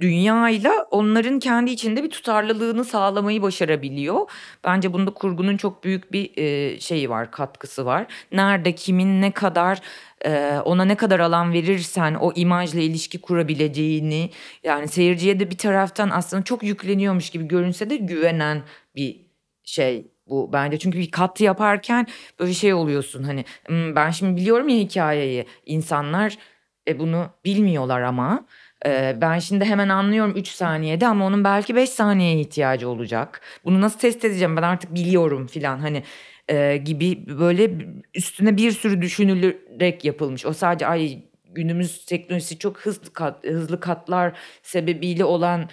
dünyayla onların kendi içinde bir tutarlılığını sağlamayı başarabiliyor. Bence bunda kurgunun çok büyük bir e, şeyi var, katkısı var. Nerede, kimin, ne kadar e, ona ne kadar alan verirsen o imajla ilişki kurabileceğini yani seyirciye de bir taraftan aslında çok yükleniyormuş gibi görünse de güvenen bir şey bu bence. Çünkü bir kat yaparken böyle şey oluyorsun hani "Hmm, ben şimdi biliyorum ya hikayeyi. İnsanlar e, bunu bilmiyorlar ama e, ben şimdi hemen anlıyorum 3 saniyede ama onun belki 5 saniyeye ihtiyacı olacak. Bunu nasıl test edeceğim? Ben artık biliyorum filan hani e, gibi böyle üstüne bir sürü düşünülerek yapılmış. O sadece ay günümüz teknolojisi çok hızlı kat, hızlı katlar sebebiyle olan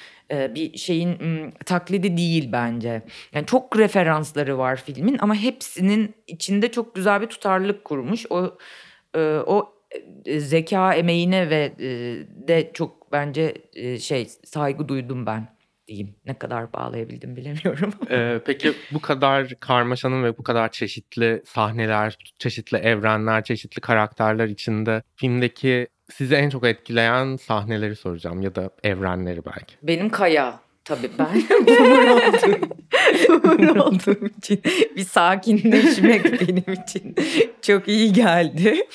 bir şeyin taklidi değil bence. Yani çok referansları var filmin ama hepsinin içinde çok güzel bir tutarlılık kurmuş. O e, o e, zeka emeğine ve e, de çok bence e, şey saygı duydum ben diyeyim. Ne kadar bağlayabildim bilemiyorum. Ee, peki bu kadar karmaşanın ve bu kadar çeşitli sahneler, çeşitli evrenler, çeşitli karakterler içinde filmdeki sizi en çok etkileyen sahneleri soracağım ya da evrenleri belki. Benim Kaya tabii ben boomer olduğum, boomer olduğum için bir sakinleşmek benim için çok iyi geldi.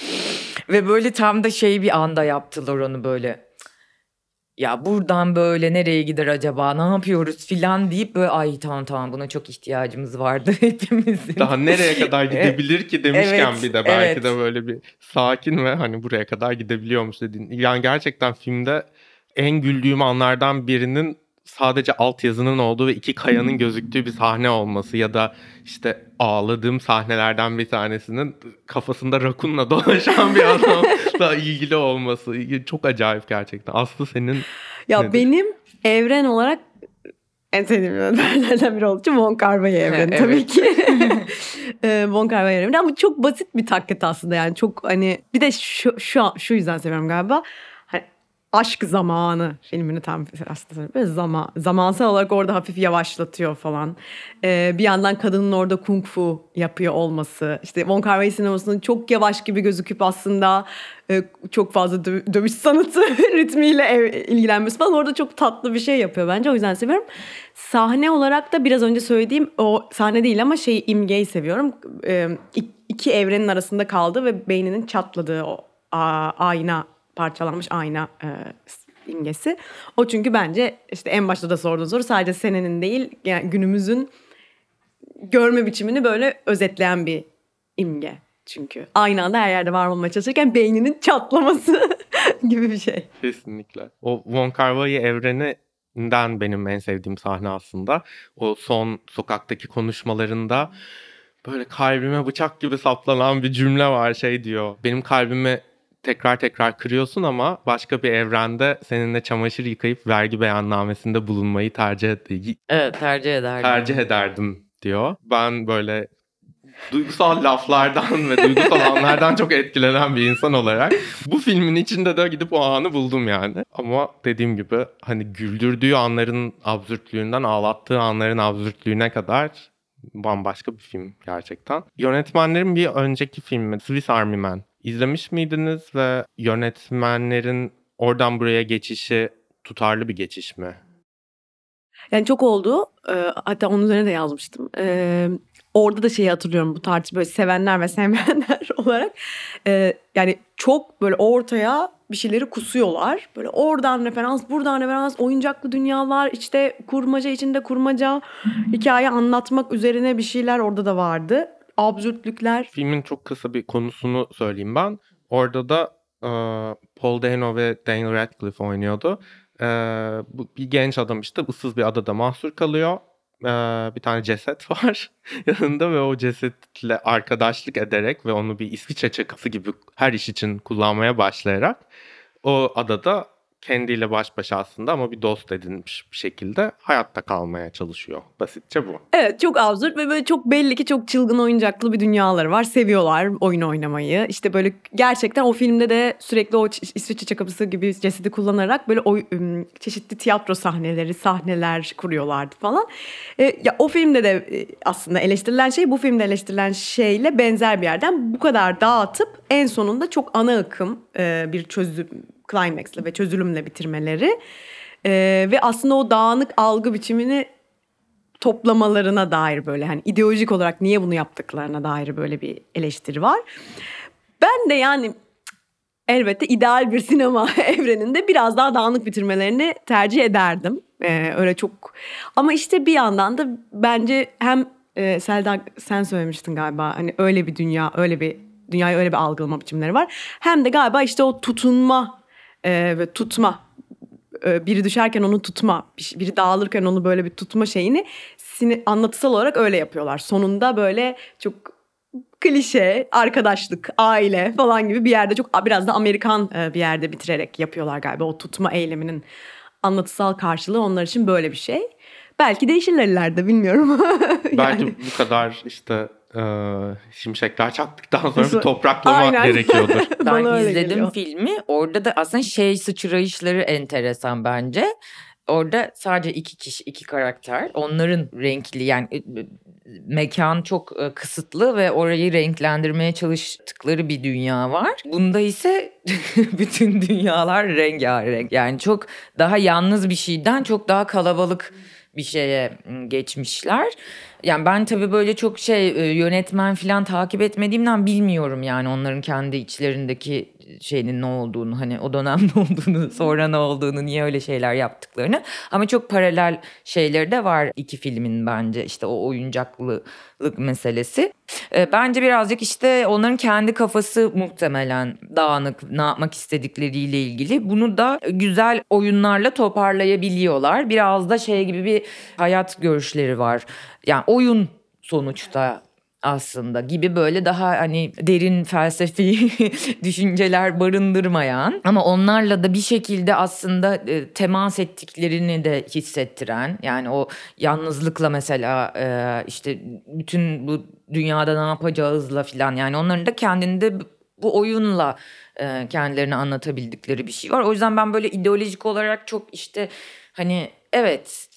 Ve böyle tam da şey bir anda yaptılar onu böyle. Ya buradan böyle nereye gider acaba ne yapıyoruz filan deyip böyle ay tamam tamam buna çok ihtiyacımız vardı hepimizin. Daha nereye kadar gidebilir ki demişken Evet, bir de belki evet. de böyle bir sakin ve hani buraya kadar gidebiliyormuş dediğin. Yani gerçekten filmde en güldüğüm anlardan birinin sadece altyazının olduğu ve iki kayanın gözüktüğü bir sahne olması ya da işte ağladığım sahnelerden bir tanesinin kafasında rakunla dolaşan bir adamla ilgili olması çok acayip gerçekten. Aslı senin Ya Nedir? benim evren olarak en sevdiğim yönetmenlerden biri olduğu için Von Wai evreni Evet. tabii ki. Ee, Von Wai evreni ama çok basit bir taklit aslında yani çok hani bir de şu şu şu yüzden seviyorum galiba. Aşk zamanı filmini tam aslında böyle zaman zamansal olarak orada hafif yavaşlatıyor falan. Ee, bir yandan kadının orada kung fu yapıyor olması. İşte Von Kar Wai sinemasının çok yavaş gibi gözüküp aslında e, çok fazla dö- dövüş sanatı ritmiyle ev- ilgilenmesi falan orada çok tatlı bir şey yapıyor bence o yüzden seviyorum. Sahne olarak da biraz önce söylediğim o sahne değil ama şey imgeyi seviyorum. E, ik- iki evrenin arasında kaldı ve beyninin çatladığı o a- ayna parçalanmış ayna e, imgesi. O çünkü bence işte en başta da sorduğun soru sadece senenin değil yani günümüzün görme biçimini böyle özetleyen bir imge çünkü. Aynı anda her yerde var olmaya çalışırken beyninin çatlaması gibi bir şey. kesinlikle. O Von Kar evreni filmden benim en sevdiğim sahne aslında. O son sokaktaki konuşmalarında böyle kalbime bıçak gibi saplanan bir cümle var şey diyor. Benim kalbimi tekrar tekrar kırıyorsun ama başka bir evrende seninle çamaşır yıkayıp vergi beyannamesinde bulunmayı tercih, ed- Evet tercih ederdim. tercih ederdim diyor. Ben böyle duygusal laflardan ve duygusal anlardan çok etkilenen bir insan olarak bu filmin içinde de gidip o anı buldum yani. Ama dediğim gibi hani güldürdüğü anların absürtlüğünden ağlattığı anların absürtlüğüne kadar bambaşka bir film gerçekten. Yönetmenlerin bir önceki filmi Swiss Army Man izlemiş miydiniz ve yönetmenlerin oradan buraya geçişi tutarlı bir geçiş mi? Yani çok oldu. Ee, hatta onun üzerine de yazmıştım. Ee, orada da şeyi hatırlıyorum bu tartış böyle sevenler ve sevmeyenler olarak. Ee, yani çok böyle ortaya bir şeyleri kusuyorlar. Böyle oradan referans, buradan referans, oyuncaklı dünyalar, işte kurmaca içinde kurmaca, hikaye anlatmak üzerine bir şeyler orada da vardı. Absürtlükler. Filmin çok kısa bir konusunu söyleyeyim ben. Orada da e, Paul Dano ve Daniel Radcliffe oynuyordu. E, bu bir genç adam işte ıssız bir adada mahsur kalıyor. E, bir tane ceset var yanında ve o cesetle arkadaşlık ederek ve onu bir İsviçre çakısı gibi her iş için kullanmaya başlayarak o adada kendiyle baş başa aslında ama bir dost edinmiş bir şekilde hayatta kalmaya çalışıyor. Basitçe bu. Evet çok absürt ve böyle çok belli ki çok çılgın oyuncaklı bir dünyaları var. Seviyorlar oyun oynamayı. İşte böyle gerçekten o filmde de sürekli o İsviçre çakapısı gibi cesedi kullanarak böyle ım, çeşitli tiyatro sahneleri, sahneler kuruyorlardı falan. E, ya o filmde de e, aslında eleştirilen şey bu filmde eleştirilen şeyle benzer bir yerden bu kadar dağıtıp en sonunda çok ana akım e, bir çözüm climax'le ve çözülümle bitirmeleri. E, ve aslında o dağınık algı biçimini toplamalarına dair böyle hani ideolojik olarak niye bunu yaptıklarına dair böyle bir eleştiri var. Ben de yani elbette ideal bir sinema evreninde biraz daha dağınık bitirmelerini tercih ederdim. Ee, öyle çok ama işte bir yandan da bence hem e, Selda sen söylemiştin galiba hani öyle bir dünya öyle bir dünyayı öyle bir algılama biçimleri var. Hem de galiba işte o tutunma e, ve tutma e, biri düşerken onu tutma, bir biri dağılırken onu böyle bir tutma şeyini sini- anlatısal olarak öyle yapıyorlar. Sonunda böyle çok klişe, arkadaşlık, aile falan gibi bir yerde çok biraz da Amerikan e, bir yerde bitirerek yapıyorlar galiba. O tutma eyleminin anlatısal karşılığı onlar için böyle bir şey. Belki değişirler ileride bilmiyorum. Belki Yani. bu kadar işte e, şimşekler çaktıktan sonra bir Sonra- topraklama Aynen. gerekiyordur. Ben izledim geliyor. filmi. Orada da aslında şey sıçrayışları enteresan bence. Orada sadece iki kişi, iki karakter. Onların renkli yani e, e, mekan çok e, kısıtlı ve orayı renklendirmeye çalıştıkları bir dünya var. Bunda ise bütün dünyalar rengarenk. Yani çok daha yalnız bir şeyden çok daha kalabalık bir şeye geçmişler. Yani ben tabii böyle çok şey yönetmen falan takip etmediğimden bilmiyorum yani onların kendi içlerindeki şeyinin ne olduğunu hani o dönem ne olduğunu sonra ne olduğunu niye öyle şeyler yaptıklarını ama çok paralel şeyleri de var iki filmin bence işte o oyuncaklılık meselesi. E, bence birazcık işte onların kendi kafası muhtemelen dağınık ne yapmak istedikleriyle ilgili bunu da güzel oyunlarla toparlayabiliyorlar. Biraz da şey gibi bir hayat görüşleri var. Yani oyun sonuçta aslında gibi böyle daha hani derin felsefi düşünceler barındırmayan ama onlarla da bir şekilde aslında e, temas ettiklerini de hissettiren yani o yalnızlıkla mesela e, işte bütün bu dünyada ne yapacağızla filan yani onların da kendinde bu oyunla e, kendilerini anlatabildikleri bir şey var. O yüzden ben böyle ideolojik olarak çok işte hani evet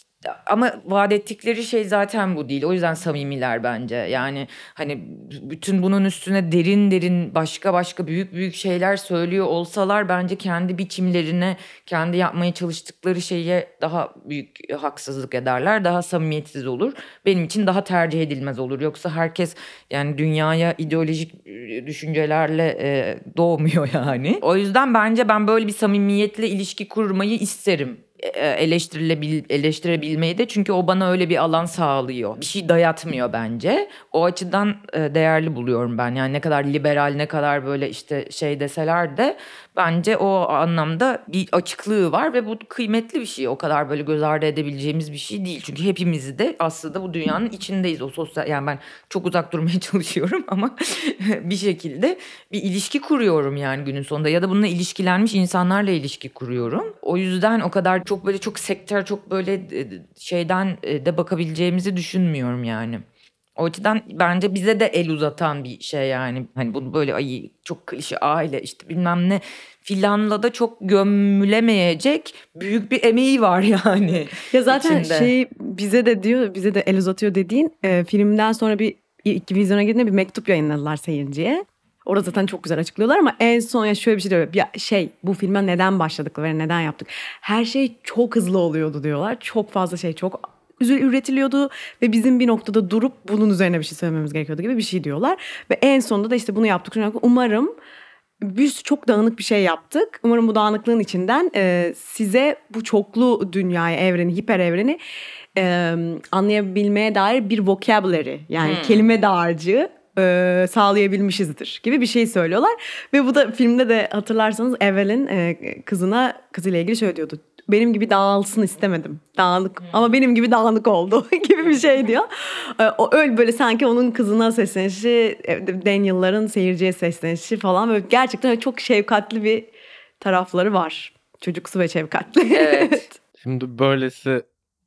ama vaat ettikleri şey zaten bu değil. O yüzden samimiler bence. Yani hani bütün bunun üstüne derin derin başka başka büyük büyük şeyler söylüyor olsalar bence kendi biçimlerine, kendi yapmaya çalıştıkları şeye daha büyük haksızlık ederler. Daha samimiyetsiz olur. Benim için daha tercih edilmez olur. Yoksa herkes yani dünyaya ideolojik e, düşüncelerle e, doğmuyor yani. O yüzden bence ben böyle bir samimiyetle ilişki kurmayı isterim eleştirilebil eleştirebilmeyi de çünkü o bana öyle bir alan sağlıyor. Bir şey dayatmıyor bence. O açıdan e, değerli buluyorum ben. Yani ne kadar liberal ne kadar böyle işte şey deseler de Bence o anlamda bir açıklığı var ve bu kıymetli bir şey. O kadar böyle göz ardı edebileceğimiz bir şey değil. Çünkü hepimiz de aslında bu dünyanın içindeyiz. O sosyal yani ben çok uzak durmaya çalışıyorum ama bir şekilde bir ilişki kuruyorum yani günün sonunda ya da bununla ilişkilenmiş insanlarla ilişki kuruyorum. O yüzden o kadar çok böyle çok sektör çok böyle e, şeyden e, de bakabileceğimizi düşünmüyorum yani. O açıdan bence bize de el uzatan bir şey yani. Hani bunu böyle ay çok klişe aile işte bilmem ne filanla da çok gömülemeyecek büyük bir emeği var yani. Ya zaten içinde. şey bize de diyor, bize de el uzatıyor dediğin e, filmden sonra bir iki vizyona girdiğinde bir mektup yayınladılar seyirciye. Orada zaten çok güzel açıklıyorlar ama en son ya şöyle bir şey diyor. Ya şey bu filme neden başladık ve neden yaptık? Her şey çok hızlı oluyordu diyorlar. Çok fazla şey çok üretiliyordu ve bizim bir noktada durup bunun üzerine bir şey söylememiz gerekiyordu gibi bir şey diyorlar. Ve en sonunda da işte bunu yaptık. Umarım biz çok dağınık bir şey yaptık. Umarım bu dağınıklığın içinden e, size bu çoklu dünyayı, evreni, hiper evreni e, anlayabilmeye dair bir vocabulary yani Hmm. kelime dağarcığı e, sağlayabilmişizdir gibi bir şey söylüyorlar. Ve bu da filmde de hatırlarsanız Evelyn e, kızına kızıyla ilgili şöyle diyordu. Benim gibi dağılsın istemedim. Dağınık ama benim gibi dağınık oldu gibi bir şey diyor. E, o öyle böyle sanki onun kızına seslenişi, e, Daniel'ların seyirciye seslenişi falan böyle gerçekten çok şefkatli bir tarafları var. Çocuksu ve şefkatli. Evet. Şimdi böylesi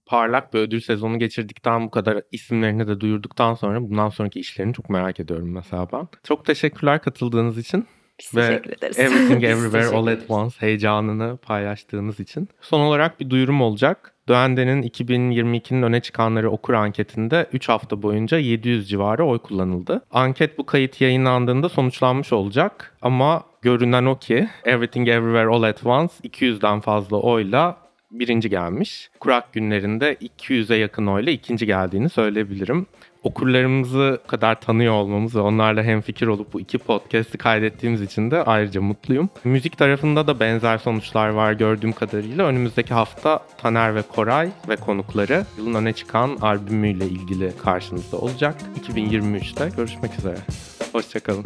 parlak bir ödül sezonu geçirdikten bu kadar isimlerini de duyurduktan sonra bundan sonraki işlerini çok merak ediyorum mesela ben. Çok teşekkürler katıldığınız için. Biz Ve teşekkür ederiz. Everything Everywhere All at. Once heyecanını paylaştığınız için. Son olarak bir duyurum olacak. Döende'nin 2022'nin öne çıkanları okur anketinde 3 hafta boyunca 700 civarı oy kullanıldı. Anket bu kayıt yayınlandığında sonuçlanmış olacak ama görünen o ki Everything Everywhere All at Once 200'den fazla oyla birinci gelmiş. Kurak günlerinde 200'e yakın oyla ikinci geldiğini söyleyebilirim. Okurlarımızı kadar tanıyor olmamız ve onlarla hemfikir olup bu iki podcast'i kaydettiğimiz için de ayrıca mutluyum. Müzik tarafında da benzer sonuçlar var gördüğüm kadarıyla. Önümüzdeki hafta Taner ve Koray ve konukları yılın öne çıkan albümüyle ilgili karşınızda olacak. 2023'te görüşmek üzere. Hoşçakalın.